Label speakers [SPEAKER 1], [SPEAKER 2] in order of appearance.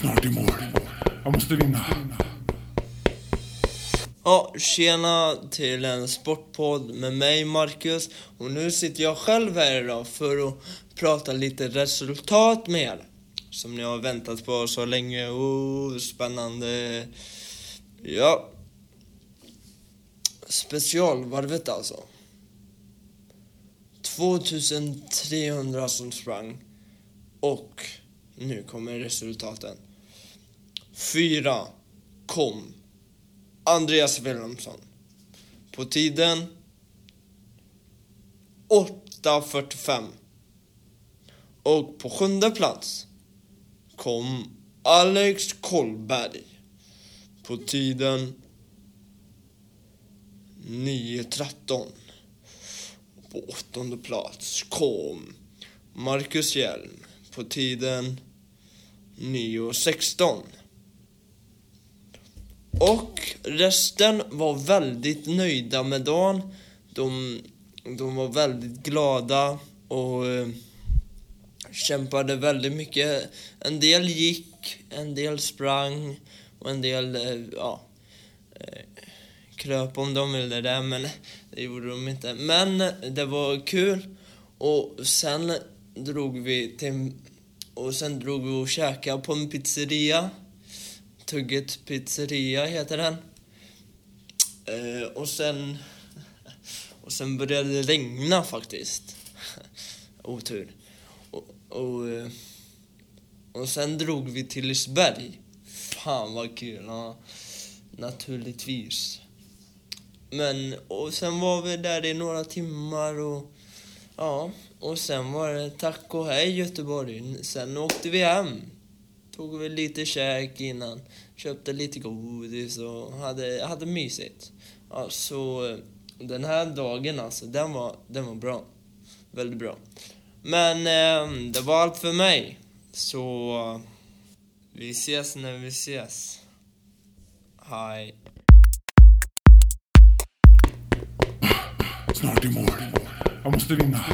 [SPEAKER 1] Snart i mål. Jag måste vinna.
[SPEAKER 2] Ja, tjena till en sportpodd med mig, Marcus. Och nu sitter jag själv här idag för att prata lite resultat med er. Som ni har väntat på så länge. Oh, spännande. Ja. Specialvarvet alltså. 2300 som sprang. Och nu kommer resultaten. Fyra kom Andreas Wilhelmsson. På tiden 8.45. Och på sjunde plats kom Alex Kolberg. På tiden 9.13. På åttonde plats kom Marcus Hjelm. På tiden 9.16. Och resten var väldigt nöjda med dagen. De, de var väldigt glada och eh, kämpade väldigt mycket. En del gick, en del sprang och en del, eh, ja, eh, kröp om de ville det, men det gjorde de inte. Men det var kul och sen drog vi till, och sen drog vi och käkade på en pizzeria Tugget pizzeria heter den. Eh, och sen... Och sen började det regna faktiskt. Otur. Och, och, eh, och sen drog vi till Liseberg. Fan vad kul. Ja, naturligtvis. Men, och sen var vi där i några timmar och... Ja, och sen var det tack och hej Göteborg. Sen åkte vi hem tog väl lite käk innan, köpte lite godis och hade, hade mysigt. Ja, så eh, den här dagen alltså, den var, den var bra. Väldigt bra. Men eh, det var allt för mig. Så vi ses när vi ses. Hej.
[SPEAKER 1] Snart i mål. Jag måste vinna.